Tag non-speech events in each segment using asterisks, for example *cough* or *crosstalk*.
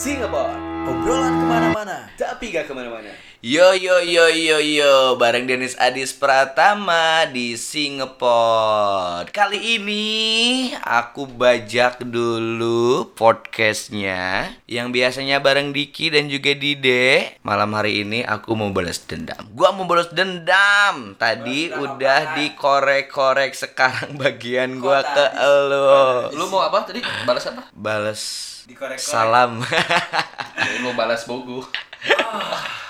Singapore. Obrolan ke mana-mana Tapi gak ke mana-mana Yo yo yo yo yo bareng Denis Adis Pratama di Singapore. Kali ini aku bajak dulu podcastnya yang biasanya bareng Diki dan juga Dide. Malam hari ini aku mau balas dendam. Gua mau balas dendam. Tadi udah dikorek-korek sekarang bagian gua ke elo. Lu mau apa tadi? Balas apa? Balas Dikorek-korek. salam. Lu mau balas bogo *laughs*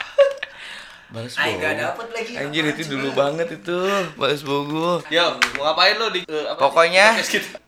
balas Ay, bogo. gak dapet lagi Anjir itu dulu Bang? banget itu balas bogo. Yo, mau ngapain lu di eh, apa? Pokoknya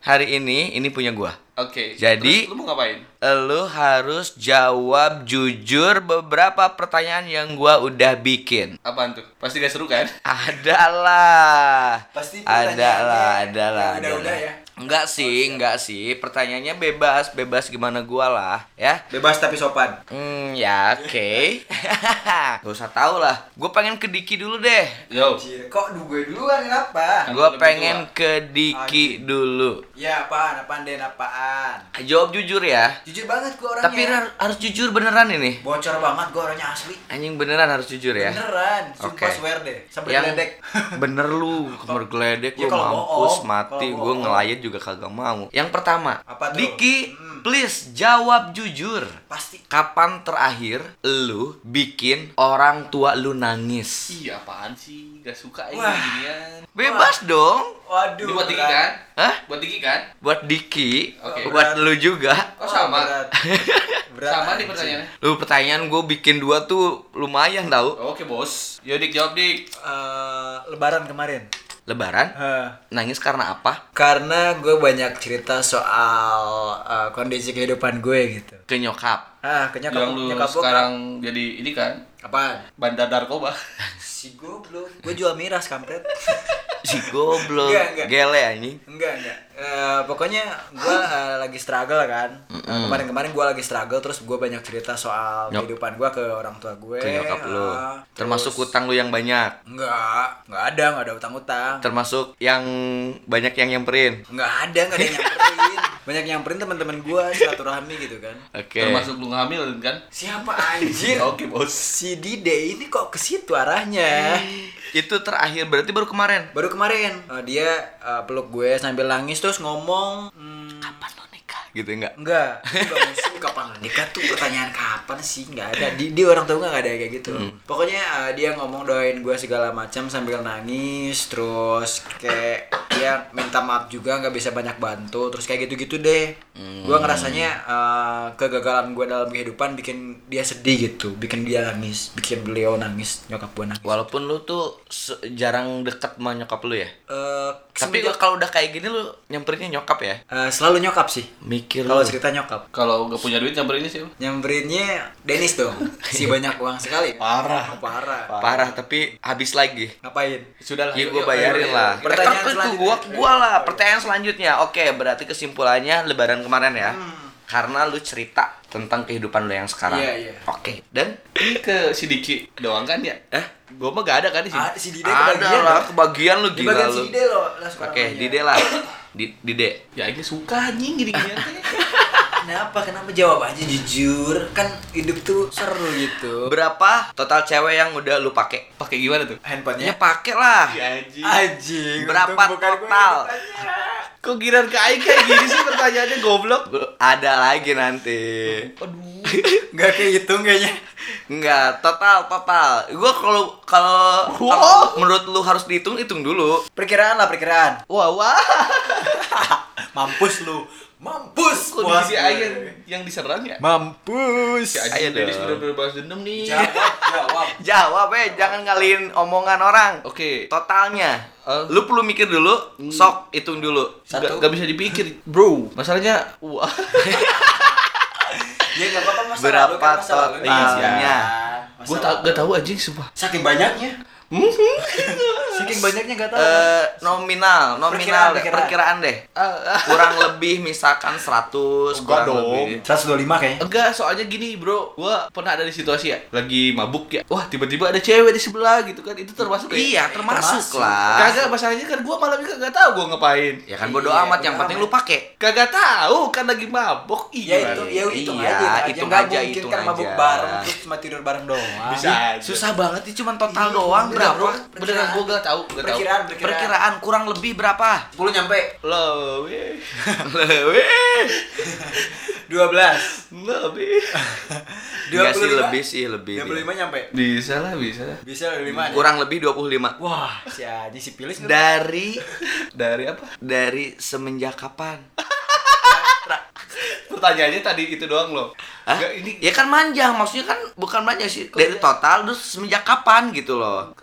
hari ini ini punya gua. Oke Jadi- Terus lu mau ngapain? Lu harus jawab jujur beberapa pertanyaan yang gua udah bikin. Apaan tuh? Pasti gak seru kan? Adalah. Pasti Ada pertanyaannya lah, ada lah. yang ada udah-udah ya? Enggak sih, enggak sih. Pertanyaannya bebas, bebas gimana gua lah, ya. Bebas tapi sopan Hmm, ya oke. *laughs* Gak usah tahu lah. Gue pengen ke Diki dulu deh. Yo Anjir, Kok du gue duluan kenapa? Gue lebih pengen tua. ke Diki dulu. Ya apaan, apaan Den, apaan Jawab jujur ya. Jujur banget gue orangnya Tapi har- harus jujur beneran ini. Bocor banget gue orangnya asli Anjing beneran harus jujur ya. Beneran, sumpah Oke. swear deh Sampai Yang geledek bener lu, *laughs* kamar geledek Ya, lu mampus bohong, mati, gue ngelayat juga kagak mau. Yang pertama, Apa tuh? Diki, Hmm. please jawab jujur. Pasti Kapan terakhir lu bikin orang tua lu nangis? Iya apaan sih? Gak suka ya Wah. ginian Bebas dong. Waduh Ini buat Diki kan? Hah? Buat Diki kan? Buat Diki, Oke. buat lu juga. Oh sama? berat. *laughs* Berat Sama nih pertanyaannya Lu pertanyaan gue bikin dua tuh lumayan tau. Oke bos Yo Dik jawab Dik Eh, Lebaran kemarin Lebaran? Heh. Nangis karena apa? Karena gue banyak cerita soal eh, kondisi kehidupan gue gitu Ke nyokap. Ah, ke nyokap, Yang lu nyokap sekarang jadi ini kan Apaan? Bandar narkoba Si goblok Gue jual miras kampret *laughs* Si goblok. Enggak, enggak. Gele anjing. Enggak, enggak Eh, Pokoknya gue eh, lagi struggle kan Kemarin-kemarin gue lagi struggle Terus gue banyak cerita soal Nyok- kehidupan gue ke orang tua gue Ke nyokap lu. Ah, Termasuk terus- utang lu yang banyak. Enggak, enggak ada, enggak ada utang-utang Termasuk yang banyak yang nyamperin. Enggak ada, enggak ada yang nyamperin Banyak nyamperin teman-teman gue silaturahmi gitu kan Oke. Termasuk lu ngamil kan? Siapa anjir? *laughs* Oke bos Si Dide ini kok ke situ arahnya? Itu terakhir berarti baru kemarin. Baru kemarin eh, dia eh, peluk gue sambil nangis terus ngomong hmm, Kapan lo nikah? Gitu enggak? enggak enggak musuh *laughs* kapan nikah tuh pertanyaan kapan sih nggak ada di, di orang tua gue nggak ada kayak gitu pokoknya eh, dia ngomong doain gue segala macam sambil nangis terus kayak dia minta maaf juga nggak bisa banyak bantu terus kayak gitu gitu deh gue ngerasanya eh, kegagalan gue dalam kehidupan bikin dia sedih gitu bikin dia nangis bikin beliau nangis nyokap gue nangis Walaupun lu tuh jarang deket sama nyokap lu ya. Eh, Tapi semenjak- kalau udah kayak gini lu nyamperinnya nyokap ya? Eh, selalu nyokap sih Mikir kalau cerita nyokap Kalau gak punya duit nyamperin ini sih Nyamberinnya Dennis dong *laughs* Si banyak uang sekali Parah. Oh, Parah Parah tapi habis lagi. Ngapain? Sudah lah Ya gue bayarin yuk, lah. Pertanyaan selanjutnya. Gua, gua lah. Pertanyaan selanjutnya. Oke, berarti kesimpulannya Lebaran kemarin ya. Karena lu cerita tentang kehidupan lu yang sekarang. Hmm. Iya, iya. Oke. Dan Ini ke si Diki doang kan ya? eh Gue mah gak ada kan di sini Ah, si Dide ada kebagian lah dong. kebagian lu Di gila bagian lu. si Dide loh lah suka Oke, namanya. Dide lah. Di Dide. Ya ini suka anjing gini-ginian *laughs* teh Kenapa? Kenapa jawab aja jujur? Kan hidup tuh seru gitu Berapa total cewek yang udah lu pakai? Pakai gimana tuh? Ya Handphonenya pakai lah. Ya anjing Anjing Berapa total? Kok giran ke Aing kayak gini sih pertanyaannya goblok? Ada lagi nanti. Aduh Nggak kehitung kayaknya Enggak, total total. Gua kalau kalau kalau menurut lu harus dihitung hitung dulu. Perkiraan lah perkiraan Wah wah Mampus lu Mampus Kok puas di si gue. Aing yang, diserang ya? Mampus Si Ayo Aing Dennis dong. bener-bener balas dendam nih Jawab Jawab *laughs* Jawab eh, jangan ngalihin omongan orang. Oke Totalnya. Eh. Lu perlu mikir dulu, sok hitung dulu. Gak, Satu. gak bisa dipikir Bro Masalahnya Wah *laughs* Ya nggak apa-apa masa Berapa lalu kan masa lalu. totalnya? Masa Gue gak tahu anjing sumpah Saking banyaknya *laughs* Saking banyaknya nggak tahu. Eh, nominal, nominal Perkiraan, deh, perkiraan. deh. *laughs* Kurang lebih misalkan 100 Enggak kurang dong. lebih. 125 kayaknya. Enggak, soalnya gini bro Gua pernah ada di situasi ya Lagi mabuk ya Wah tiba-tiba ada cewek di sebelah gitu kan Itu termasuk ya? Iya, termasuk, Termasuk. lah. Kagak masalahnya kan gua malam itu kagak tahu gua ngapain Ya kan bodo Iya, amat, yang bodo penting amat. lu pakai. Kagak tahu kan lagi mabuk Ya Iya itu, ya hitung Iya, aja. aja. hitung Nggak aja, mungkin hitung kan mabuk aja. bareng terus cuma tidur bareng doang. Bisa aja. Susah banget sih cuman total Iya, doang bener, berapa? bro. Beneran gua gak tahu gak tahu Perkiraan, perkiraan. Perkiraan kurang lebih berapa? 10 nyampe. Lebih *laughs* Lebih. 12. Lebih *laughs* Enggak sih 25? lebih sih lebih. 25 nyampe. Bisa lah bisa Bisa 25 Kurang lebih 25. Wah, si Aji si Pilis Dari Dari apa? dari semenjak kapan? Pertanyaannya tadi itu doang loh Hah? Ini Ya kan manjang, maksudnya kan bukan manjang sih. Dari total terus semenjak kapan gitu loh.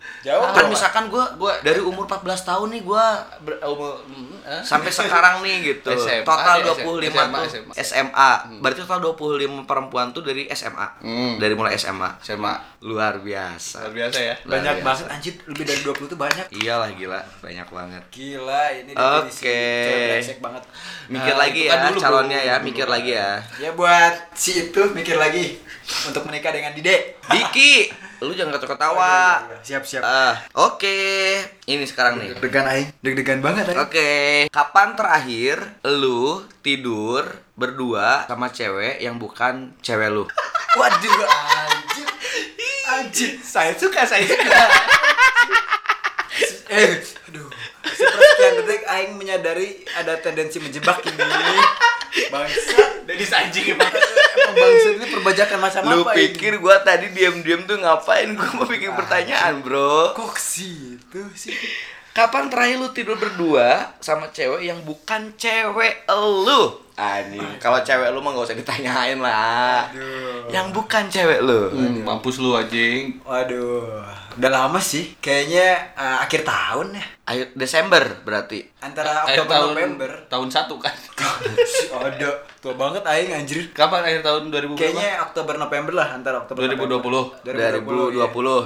Eh. Jauh. Kan misalkan gua Gua- dari umur 14 tahun nih gua Ber- umur- mm, ah. sampai sekarang nih gitu. SMA, total dia 25 SMA, tuh SMA. SMA. Berarti total 25 perempuan tuh dari SMA. Hmm. Dari mulai SMA. Sama Luar biasa. Luar biasa ya Luar banyak biasa. banget anjir, lebih dari 20 tuh banyak. Iyalah gila, banyak banget. Gila, ini Oke. brengsek banget. Mikir Ah, lagi itu ya kan dulu, calonnya bro. ya, Dulu, mikir kan. lagi ya. Ya buat si itu mikir lagi untuk menikah dengan Dide. Diki, lu jangan ketawa-ketawa. Siap, siap. Ah, oke. Ini sekarang nih. Deg-degan aing. Deg-degan banget aing. Oke, kapan terakhir lu tidur berdua sama cewek yang bukan cewek lu? *laughs* Waduh, anjir. Anjir. Saya suka, saya suka *laughs* Eh, aduh. Sepersekian detik aing menyadari ada tendensi menjebak ini. Bangsat. Dari anjing emang Emang bangsat ini perbajakan macam Lu apa ini? pikir gua tadi diam-diam tuh ngapain? Gua mau bikin pertanyaan, Bro. kok situ sih? Kapan terakhir lu tidur berdua sama cewek yang bukan cewek lu? Anjing, kalau cewek lu mah gak usah ditanyain lah. Aduh. Yang bukan cewek lu. Hmm, Mampus lu anjing Waduh, udah lama sih. Kayaknya eh, akhir tahun ya. Ayo Desember berarti. Antara Akhir Oktober November. Tahun satu kan Ada tua banget aing anjir. Kapan akhir tahun 2000 berapa? Kayaknya Oktober November lah antara Oktober 2020. November.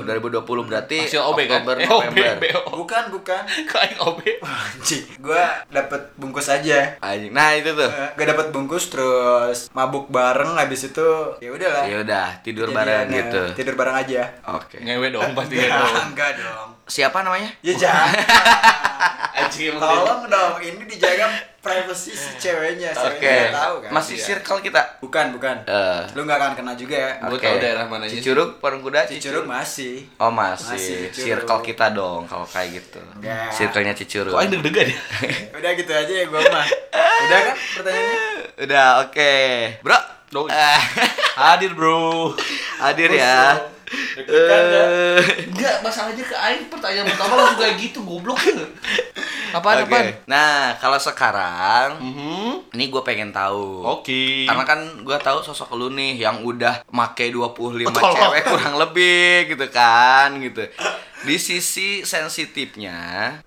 2020, 2020 berarti Masih OB kan? Oktober Eh, OB, November. Bukan, bukan. *laughs* Kok aing OB? Anjing, gua dapet bungkus aja. Anjing. Nah, itu tuh. Eh, Gak dapet bungkus terus mabuk bareng habis itu ya udahlah. Ya udah, tidur Kejadian, bareng eh, gitu. Tidur bareng aja. Oke. Ngewe dong *laughs* pasti ya Enggak, dong enggak dong. Siapa namanya? Ya jangan. *laughs* Tolong dong, ini dijaga privacy si ceweknya. Oke. Ceweknya nggak tahu kan. Masih Iya. circle kita. Bukan, bukan. Eh. Lu nggak akan kena juga ya. Gua Oke. tahu daerah mananya sih. Cicurug, Parung Kuda, Cicurug masih. Oh masih, Masih Cicurug. circle kita dong kalau kayak gitu. Enggak. Circle-nya Cicurug. Kok deg-degan ya? *laughs* Udah gitu aja ya gua mah. Udah kan pertanyaannya? Udah, oke. Bro. Oh. Eh, Hadir bro hadir ya. Deg-degan ya. Eh, Enggak, masalahnya ke aing pertanyaan pertama langsung kayak gitu goblok Apaan Oke. apaan? Nah, kalau sekarang Mhm. ini gue pengen tahu. Oke. Karena kan gue tahu sosok lu nih yang udah make 25 Oh, tolong. cewek kurang lebih gitu kan gitu. Di sisi sensitifnya,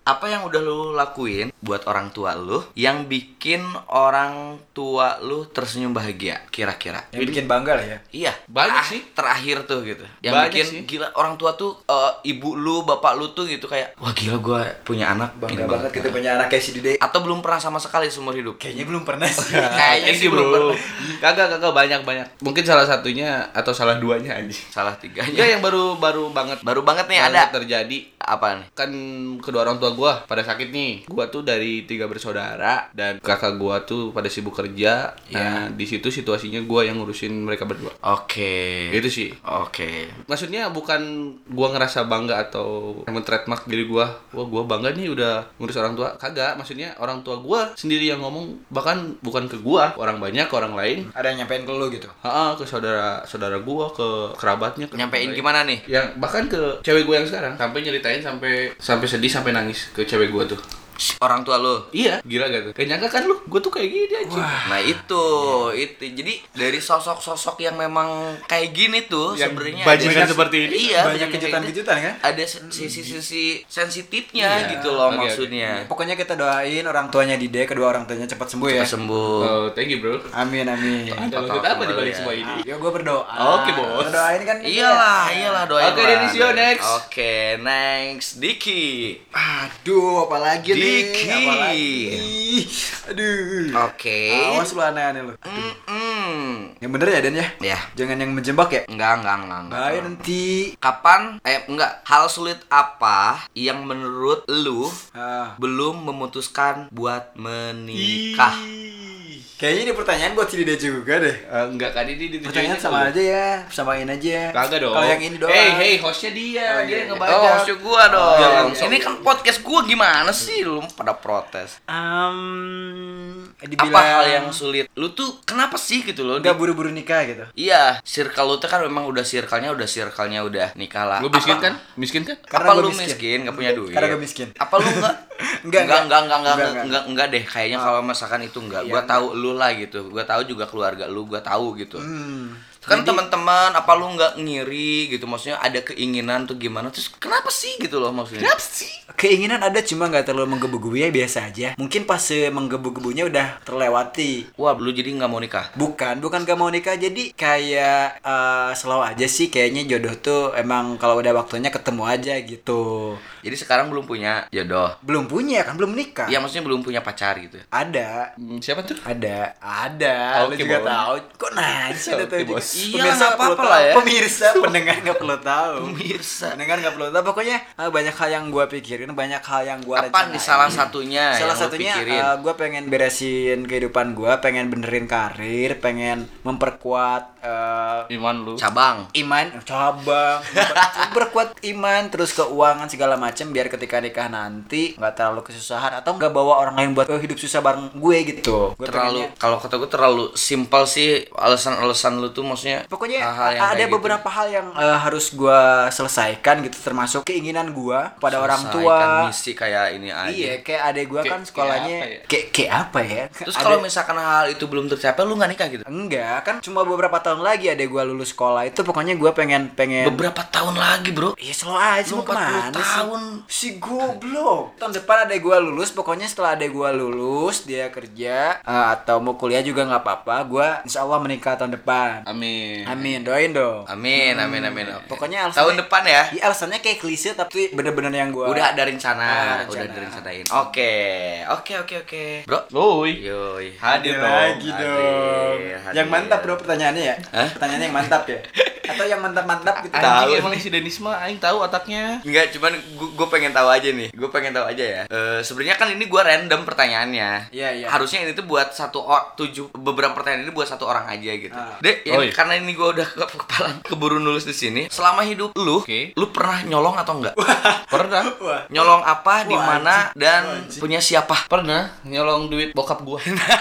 apa yang udah lu lakuin buat orang tua lu yang bikin orang tua lu tersenyum bahagia kira-kira? Yang bikin bangga lah ya. Iya, Banyak sih. Terakhir tuh gitu. Yang Banyak bikin sih. gila orang tua tuh eh, ibu lu, bapak lu tuh gitu kayak wah gila gua punya anak Bangga ini banget kita punya anak kayak si Dede. Atau belum pernah sama sekali seumur hidup. Kayaknya belum pernah sih. *laughs* Kayaknya sih belum bro. pernah. *laughs* Kagak kagak banyak banyak. Mungkin salah satunya atau salah duanya anjing. Salah tiganya. Enggak yang baru baru banget Baru banget nih baru ada. Terjadi Apa nih? kan kedua orang tua gua pada sakit nih. Gua tuh dari tiga bersaudara dan kakak gua tuh pada sibuk kerja. Nah, di situ situasinya gua yang ngurusin mereka berdua. Oke. Gitu sih. Oke. Maksudnya bukan gua ngerasa bangga atau men-trademark diri gua. Wah, gua bangga nih udah ngurus orang tua. Kagak, maksudnya orang tua gua sendiri yang ngomong bahkan bukan ke gua, orang banyak, ke orang lain. Ada yang nyampein ke lu gitu. Ha, ke saudara saudara gua, ke kerabatnya, ke Nyampein gimana nih? Yang bahkan ke cewek gua yang sekarang sampai nyeritain sampai sampai sedih sampai nangis ke cewek gua tuh. Orang tua lu. Iya, gila gak tuh? Nyangka kan lu, gue tuh kayak gini aja. Nah itu, itu. Jadi dari sosok-sosok yang memang kayak gini tuh Yang sebenarnya bajingan seperti ini. Iya, Banyak kejutan-kejutan kan? Ada sisi-sisi sensitifnya Iya. gitu loh oke. maksudnya. Pokoknya kita doain orang tuanya Dide, kedua orang tuanya cepat sembuh ya. Cepat sembuh. Oh, thank you bro. Amin amin. Ada maksud apa kembali dibalik ya. semua ini? Ya gue berdoa. Oke, Bos. Kita doain kan. Iyalah, iyalah doain Oke, yo, next. Oke, next Diki. Aduh, apalagi nih? Diki. Apalagi? Aduh. Oke. Awas lu aneh-aneh lu. Yang bener ya Den ya? Ya. Jangan yang menjebak ya? Enggak, enggak, enggak, enggak. Bahaya nanti. Kapan eh enggak hal sulit apa yang menurut lu Ah. belum memutuskan buat menikah? Kayaknya ini pertanyaan buat si Dide juga deh. Eh, enggak kan ini ditujuin Pertanyaan sama aja ya, samain aja. Kagak dong. Kalau yang ini doang. Hey, hey, hostnya dia, Oh, dia iya. yang Oh, ngebaca. maksud gua dong. jangan sok. Ini kan podcast gua gimana sih lu pada protes? Um, Apa hal yang sulit? Lu tuh kenapa sih gitu loh? Di- buru-buru nikah gitu. Iya, circle lu tuh kan memang udah circle-nya udah circle-nya udah nikah lah. Lu miskin Apa- kan? Miskin kan? Karena apa lu miskin. miskin, nggak punya duit? Karena gua miskin. Apa lu enggak? *laughs* Enggak, enggak, enggak. enggak, enggak, enggak, Enggak, enggak, deh. Kayaknya kalau misalkan itu enggak. Iya, Gua tahu lu lah gitu. Gua tahu juga keluarga lu, gua tahu gitu. Hmm. Kan teman-teman, apa lu nggak ngiri gitu? Maksudnya ada keinginan tuh gimana? Terus kenapa sih gitu loh maksudnya? Kenapa sih? Keinginan ada cuma nggak terlalu menggebu-gebu ya biasa aja. Mungkin pas menggebu-gebunya udah terlewati. Wah, lu jadi nggak mau nikah? Bukan, bukan gak mau nikah jadi kayak eh, selalu aja sih kayaknya jodoh tuh emang kalau udah waktunya ketemu aja gitu. Jadi sekarang belum punya jodoh. Belum punya kan, belum nikah. Ya maksudnya belum punya pacar gitu. Ada. Hmm, siapa tuh? Ada, ada. Lu Oke, juga tahu. Kok nanya *laughs* sih ada juga. Bos. Iya, Pemirsa nggak apa-apa tahu. lah ya. Pemirsa, *laughs* pendengar nggak perlu tahu. Pemirsa. Pendengar nggak perlu tahu. Pokoknya eh, banyak hal yang gua pikirin, banyak hal yang gua Apa nih salah satunya Salah satunya pikirin? eh, gua pengen beresin kehidupan gua, pengen benerin karir, pengen memperkuat eh, Iman lu. Cabang. iman cabang *laughs* memperkuat iman terus keuangan segala macam biar ketika nikah nanti nggak terlalu kesusahan atau nggak bawa orang lain buat hidup susah bareng gue gitu gue terlalu kalau kata gue terlalu simpel sih alasan-alasan lu tuh maksudnya Pokoknya hal-hal yang ada gitu. beberapa hal yang eh, harus gua selesaikan gitu termasuk keinginan gua pada orang tua. Selesaikan misi kayak ini aja. Iya, kayak adek gua Kayak- kan sekolahnya kayak apa ya? kayak kayak apa ya? Terus kalau misalkan hal itu belum tercapai lu nggak nikah gitu? enggak, kan cuma beberapa tahun lagi adek gua lulus sekolah itu pokoknya gua pengen pengen Beberapa tahun lagi, Bro. Iya selalu aja Lu mau ke mana 40 tahun. sih? Si goblok Tahun depan adek gua lulus Pokoknya setelah adek gua lulus Dia kerja eh, Atau mau kuliah juga nggak apa-apa Gua insya Allah menikah tahun depan Amin. Amin doain dong Amin, amin, amin. Pokoknya alasannya- tahun depan ya. Iya alasannya kayak klise tapi bener-bener yang gua Udah ada rencana, Ah, rencana. udah direncanain. Oke, oke, oke, oke. Bro, Woi. yoi. Hadir Ada dong. lagi hadir, dong. hadir. Yang mantap bro pertanyaannya ya? Hah? Pertanyaannya yang mantap ya? Atau yang mantap-mantap gitu? Tahu. Emang si Denis mah aing tahu otaknya. Enggak, cuman gue pengen tahu aja nih. Gue pengen tahu aja ya. Eh sebenarnya kan ini gue random pertanyaannya. Iya, iya. Harusnya ini tuh buat satu or, tujuh beberapa pertanyaan ini buat satu orang aja gitu. Ah. Dek, Oh, iya. Karena ini gue udah ke *laughs* kepala keburu nulis di sini. Selama hidup lu, Oke. lu pernah nyolong atau enggak? Pernah. Wah. nyolong apa, di mana, dan anjing. punya siapa? Pernah nyolong duit bokap gua.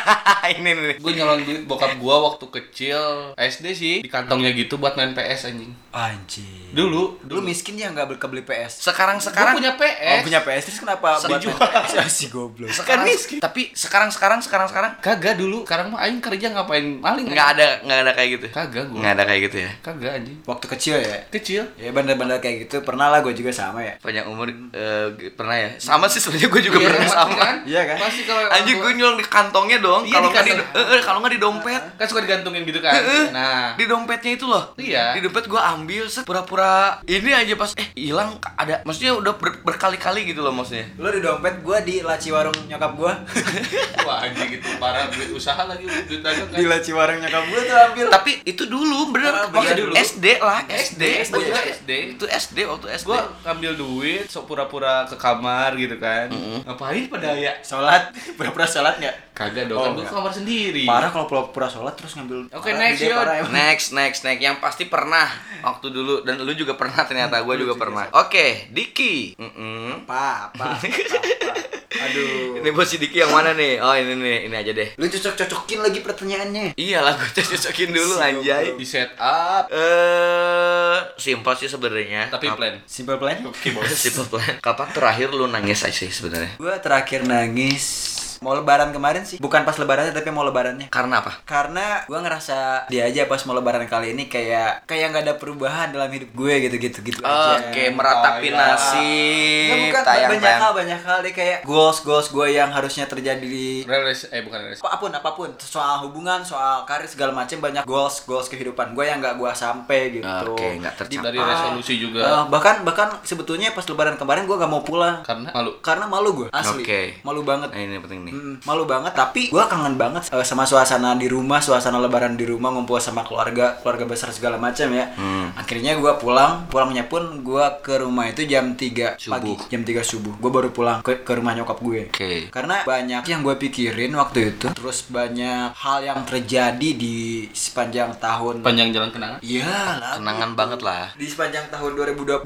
*laughs* ini nih. Gua nyolong duit bokap gua waktu kecil SD sih di kantongnya gitu buat main PS anjing. Anjing. Dulu, Lu miskin ya nggak beli kebeli PS? Sekarang Gua sekarang punya Oh, PS. punya PS terus kenapa buat Dijual. main PS? si goblok. sekarang Kan miskin. tapi sekarang sekarang sekarang sekarang Kagak dulu. Sekarang mah aing kerja ngapain maling. nggak ada nggak ada kayak gitu. Kagak gua. Nggak ada kayak gitu ya. Kagak anjing. Waktu kecil ya? Kecil. Ya bandar-bandar kayak gitu pernah lah gue juga sama ya. panjang umur eh, pernah ya sama sih sebenarnya gue juga Iya, pernah sama kan? Iya kan? Pasti kalau anjing gue nyolong di kantongnya dong Iya, kalau di nggak di, eh, eh, kalau nggak di dompet kan suka digantungin gitu kan. Nah, di dompetnya itu loh Iya. di dompet gue ambil set pura-pura ini aja pas eh hilang ada maksudnya udah ber- berkali-kali gitu loh maksudnya Lu di dompet gue di laci warung nyokap gue. *laughs* wah anjing gitu parah duit usaha lagi duit dagang kan. di laci warung nyokap gue tuh ambil. tapi itu dulu bener Ah, maksudnya dulu. SD lah SD SD, gua juga SD. itu SD waktu SD Gua ngambil duit, sok pura-pura ke kamar gitu kan. Ngapain pada ya? Sholat, *laughs* pura-pura sholat nggak? Kagak dong, Oh, kan gua enggak. ke kamar sendiri. Parah kalau pura-pura sholat terus ngambil. Oke, Parah, next. Next, next, next. Yang pasti pernah waktu dulu dan lu juga pernah ternyata gue juga pernah. Oke, Diki. Apa, apa, *laughs* apa, apa. Aduh. Ini bos Diki yang mana nih? Oh ini nih, ini aja deh. Lu cocok-cocokin lagi pertanyaannya. Iyalah gue cocokin dulu anjay. Di set up Eh, simpel sih sebenarnya. tapi plan. Simple plan. Oke, bos. *laughs* Simple plan. Kapan terakhir lu nangis aja sih sebenarnya? Gua terakhir nangis mau lebaran kemarin sih. Bukan pas lebarannya tapi mau lebarannya. Karena apa? Karena gua ngerasa dia aja pas mau lebaran kali ini kayak kayak nggak ada perubahan dalam hidup gue gitu-gitu gitu aja. Oke, meratapi Oh, iya. nasib. Nggak, bukan tayang, banyak tayang. hal banyak hal dia kayak goals goals gue yang harusnya terjadi di Relis eh bukan relis. apa pun apa pun soal hubungan soal karir segala macam banyak goals goals kehidupan gue yang nggak gue sampai gitu Oke, nggak tercapai. Dari resolusi juga. Eh, bahkan bahkan sebetulnya pas lebaran kemarin gue gak mau pulang Karena malu. karena malu gue asli Oke. malu banget Nah, ini penting nih. Mm, malu banget tapi gue kangen banget eh, sama suasana di rumah suasana lebaran di rumah ngumpul sama keluarga keluarga besar segala macam ya Hmm. akhirnya gue pulang pulangnya pun gue ke rumah itu jam 3 pagi Subuh. jam 3 subuh gue baru pulang ke, ke rumah nyokap gue Oke. karena banyak yang gue pikirin waktu itu terus banyak hal yang terjadi di sepanjang tahun Panjang jalan kenangan. Iya lah. Kenangan banget lah. Di sepanjang tahun 2021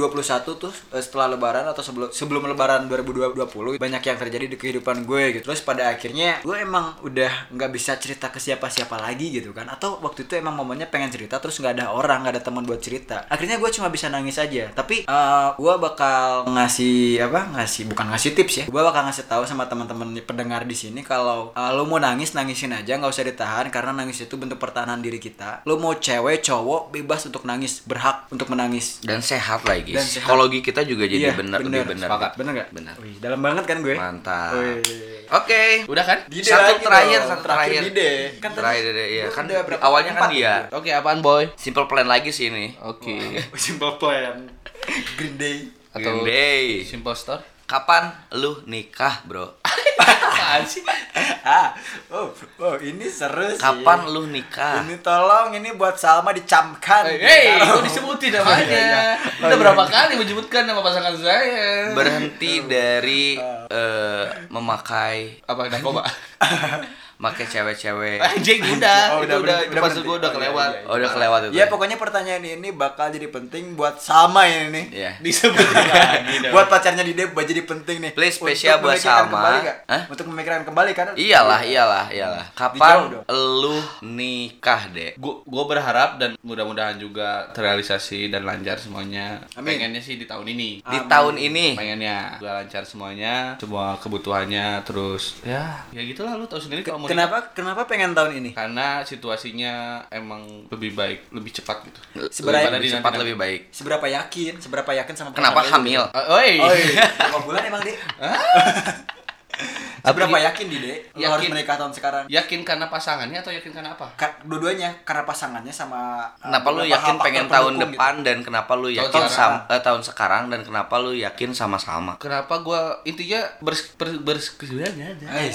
tuh eh, setelah lebaran atau sebelum sebelum lebaran 2020 banyak yang terjadi di kehidupan gue gitu. Terus pada akhirnya gue emang udah nggak bisa cerita ke siapa-siapa lagi gitu kan. Atau waktu itu emang momennya pengen cerita terus nggak ada orang, nggak ada teman buat cerita. Akhirnya gue cuma bisa nangis aja. Tapi eh, gue bakal ngasih apa? Ngasih bukan ngasih tips ya. Gue bakal ngasih tahu sama teman-teman pendengar di sini kalau eh, lo mau nangis nangisin aja nggak usah ditahan karena nangis itu bentuk pertahanan diri kita. Lo mau cewek cowok bebas untuk nangis, berhak untuk menangis. Dan sehat lagi. Dan sehat. Psikologi kita juga jadi Iya, benar bener. lebih. Sepakat. Bener gak? Benar. Wih, dalam banget kan gue? Mantap. Wih. Oke. Udah kan? Dide Satu terakhir, dong. satu Terakhir terakhir. Dide. Kan Terakhir Dede, iya. Kan udah berapa? awalnya kan dia. gitu. Oke, apaan boy? Simple plan lagi sih ini. Oke. *laughs* Simple plan. Green Day. Green Atau Day. Simple Store? Kapan lu nikah, Bro? Apaan sih? ah, oh, oh, ini seru sih. Kapan lu nikah? Ini tolong ini buat Salma dicamkan. Hei, hey, Ditaruh. kok disebutin Oh, namanya? iya, iya. Oh, Udah iya, berapa iya. kali menyebutkan nama pasangan saya? Berhenti dari eh, memakai apa narkoba? *laughs* pakai cewek-cewek. Anjing udah, Oh, itu udah udah, udah maksud berhenti. gue udah iya, kelewat. Oh, udah kelewat itu. Ya pokoknya pertanyaan ini bakal jadi penting buat Salma ini nih. Iya. *laughs* Disebutin lagi. Buat pacarnya di Dep jadi penting nih. Please, spesial buat nggak? Hah? Untuk memikirkan kembali kan? Iyalah, iyalah, iyalah. Kapan lu nikah, Dek? Gue berharap dan mudah-mudahan juga terrealisasi dan lancar semuanya. Amin. Pengennya sih di tahun ini. Di tahun ini. Pengennya gue lancar semuanya, semua kebutuhannya terus ya ya gitulah lu tahu sendiri kalau mau. Kenapa kenapa pengen tahun ini? Karena situasinya emang lebih baik, lebih cepat gitu. Daripada lebih cepat lebih baik. Seberapa yakin? Seberapa yakin sama Kenapa hamil? Eh, oi. Oh iya. Berapa bulan emang, Dek? Seberapa yakin di Dek? Lu harus Yakin. menikah tahun sekarang? Yakin karena pasangannya atau yakin karena apa? Ka- dua-duanya karena pasangannya sama uh, Kenapa lu yakin hal pengen tahun pendukung depan dan kenapa lu yakin Tahun sam eh, tahun sekarang dan kenapa lu yakin sama-sama? Kenapa gua intinya bers, ber, bers, gitu? Eh,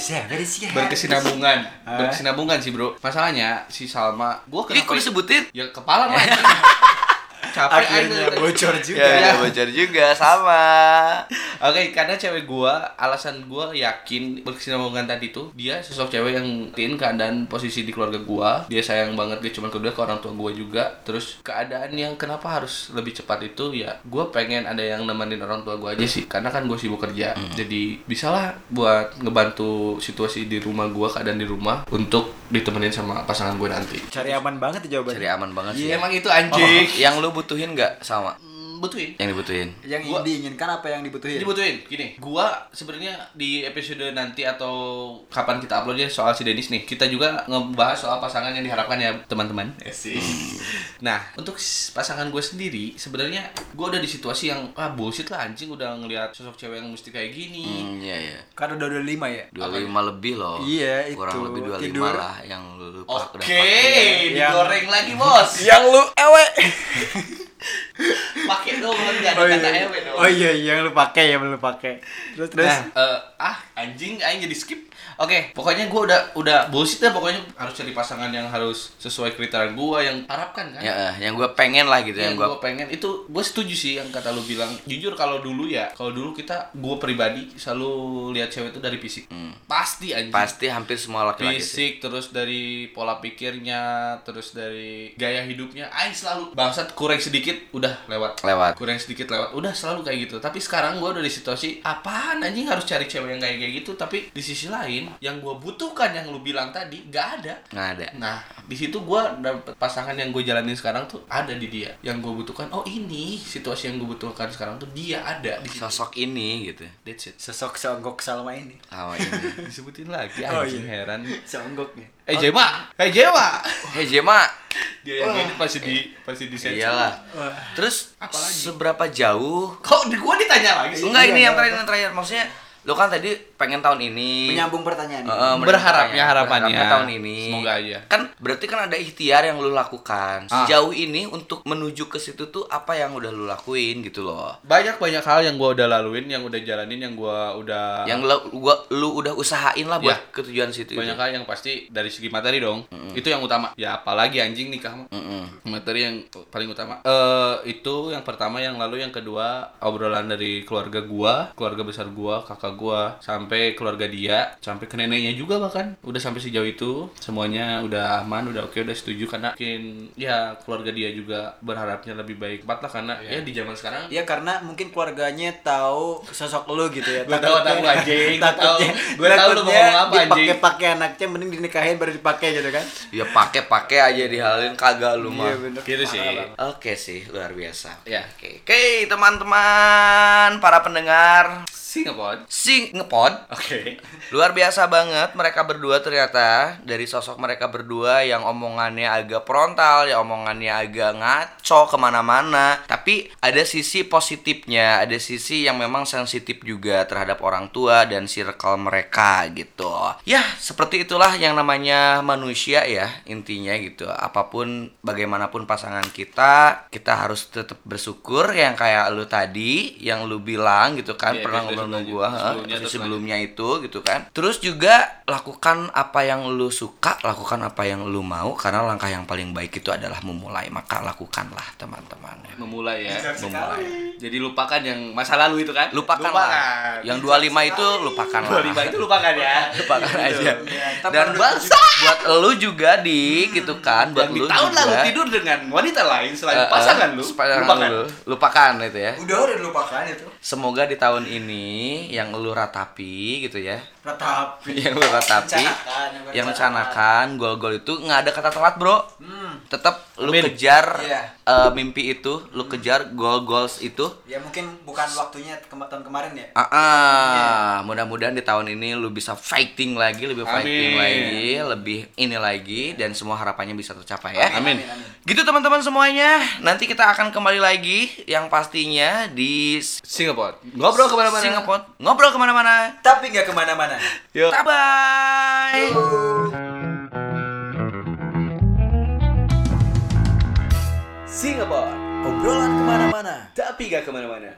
berkesinambungan, Ah. berkesinambungan sih bro. Masalahnya si Salma, gua Ini kenapa disebutin? ya kepala mah. *laughs* Capek Akhirnya aja. bocor juga. Ya, Ya. bocor juga sama. Oke, karena cewek gua, alasan gua yakin berkesinambungan tadi tuh dia sosok cewek yang tin keadaan posisi di keluarga gua, dia sayang banget dia cuma kedua ke orang tua gua juga. Terus keadaan yang kenapa harus lebih cepat itu ya gua pengen ada yang nemenin orang tua gua aja sih, karena kan gua sibuk kerja. Jadi bisalah buat ngebantu situasi di rumah gua, keadaan di rumah untuk ditemenin sama pasangan gue nanti. Cari aman banget ya jawabannya. Cari aman banget sih. Iya, emang itu anjing. Yang lu butuhin nggak sama? Butuhin. Yang dibutuhin. Yang Gua- diinginkan apa yang dibutuhin? Dibutuhin, gini. Gua sebenarnya di episode nanti atau kapan kita uploadnya soal si Denis nih, kita juga ngebahas soal pasangan yang diharapkan ya teman-teman. *laughs* Nah, untuk pasangan gue sendiri, sebenarnya gue udah di situasi yang ah bullshit lah anjing udah ngelihat sosok cewek yang mesti kayak gini. Hmm, iya iya. Karena udah 25 ya. 25 lebih loh. Iya, Kurang itu. lebih 25 Tidur. lah yang lu lupa Oke, pakai. digoreng lagi bos. Yang lu ewe. *laughs* Pakai dong, enggak ada Oh kata iya. ewe dong. Oh iya, yang lu pakai ya, lu pakai. Terus terus. Nah, eh, ah anjing, aing jadi skip. Oke, pokoknya gue udah udah bullshit dah pokoknya harus cari pasangan yang harus sesuai kriteria gue yang harapkan kan. Ya, eh, yang gue pengen lah gitu yang yang gue pengen itu gue setuju sih yang kata lu bilang jujur kalau dulu ya kalau dulu kita gue pribadi selalu lihat cewek itu dari fisik pasti anjing pasti hampir semua laki-laki sih. fisik terus dari pola pikirnya terus dari gaya hidupnya Aing selalu bangsat kurang sedikit udah lewat lewat kurang sedikit lewat udah selalu kayak gitu tapi sekarang gue udah di situasi apaan anjing harus cari cewek yang kayak kayak gitu tapi di sisi lain yang gue butuhkan yang lu bilang tadi nggak ada Nggak ada. nah di situ gue dapet pasangan yang gue jalanin sekarang tuh ada di dia yang gue butuhkan oh ini situasi yang gue butuhkan sekarang tuh dia ada di situ Sosok ini gitu. that's it Sosok songgok Salma ini. Oh ini. *laughs* disebutin lagi Oh, anjing iya. heran Songgoknya. Eh Jema eh Jema Hei Jema. dia yang ini pasti di pasti di sensor. Iyalah. Terus Apalagi? seberapa jauh? kok di gue ditanya lagi sih Enggak Iya, ini yang iya. terakhir yang terakhir maksudnya lo kan tadi pengen tahun ini Menyambung pertanyaan. Ini. eh, Berharapnya harapannya. berharapnya tahun ini. Semoga aja. Kan berarti kan ada ikhtiar yang lu lakukan. Ah. Sejauh ini untuk menuju ke situ tuh apa yang udah lu lakuin gitu loh. banyak banyak hal yang gue udah laluin yang udah jalanin yang gue udah Yang lu, gua, lu udah usahain lah buat Ya. ke tujuan situ. banyak itu. hal yang pasti dari segi materi dong itu yang utama ya apalagi anjing nikah mah Mm-mm. materi yang paling utama eh itu yang pertama yang lalu yang kedua obrolan dari keluarga gua keluarga besar gua kakak gua sampai keluarga dia sampai ke neneknya juga bahkan udah sampai sejauh itu semuanya udah aman udah oke udah setuju karena mungkin ya keluarga dia juga berharapnya lebih baik Empat lah karena ya di zaman sekarang Ya karena mungkin keluarganya tahu sosok lu gitu ya. *laughs* Gua tahu tahu anjing, gua tahu. takutnya, Gua tahu lu mau ngomong apa, anjing. Dipakai-pakai anaknya mending dinikahin baru dipakai gitu kan. Ya pakai-pakai aja dihalin kagak lu mah. Iya bener. gitu sih Oke sih, luar biasa. Ya. Oke, Oke, teman-teman, para pendengar Singapore Sing ngepod. oke Luar biasa banget mereka berdua ternyata dari sosok mereka berdua yang omongannya agak frontal, ya omongannya agak ngaco ke mana-mana. Tapi ada sisi positifnya, ada sisi yang memang sensitif juga terhadap orang tua dan circle mereka gitu. Ya seperti itulah yang namanya manusia ya intinya gitu. Apa pun bagaimanapun pasangan kita, kita harus tetap bersyukur yang kayak lu tadi, yang lu bilang gitu kan Iya, pernah ngobrol lanjut. gua, ha, Sebelumnya episode terus sebelumnya itu gitu kan. Terus juga lakukan apa yang lu suka, lakukan apa yang lu mau karena langkah yang paling baik itu adalah memulai. Maka lakukanlah teman-teman. memulai ya Memulai. jadi lupakan yang masa lalu itu kan Lupakan lah. Yang 25 itu lupakan lah. 25 itu lupakan ya lupakan aja. Tapi Dan menurut buat lu juga di gitu kan, buat yang di lu tahun juga. lalu tidur dengan wanita lain selain Eh, eh, pasangan lu lupakan lu. Lupakan itu ya. Udah udah dilupakan itu. Semoga di tahun ini yang lu ratapi gitu ya. Ratapi. *laughs* yang lu ratapi Rencanakan, yang rencanakan gol-gol itu nggak ada kata telat bro Hmm. Tetap lu Amin. kejar Iya. eh, mimpi itu lu kejar gol-gols itu Ya mungkin bukan waktunya ke tahun kemarin ya. Ah, ah. mudah-mudahan di tahun ini lu bisa fighting lagi, lebih fighting Amin. lagi, lebih ini lagi dan semua harapannya bisa tercapai ya. Amin. amin. Gitu teman-teman semuanya. Nanti kita akan kembali lagi yang pastinya di Singapore ngobrol ke mana-mana Singapore ngobrol ke mana-mana. Tapi nggak ke mana-mana. Yuk. Bye. Singapore Obrolan ke mana-mana. tapi gak ke mana-mana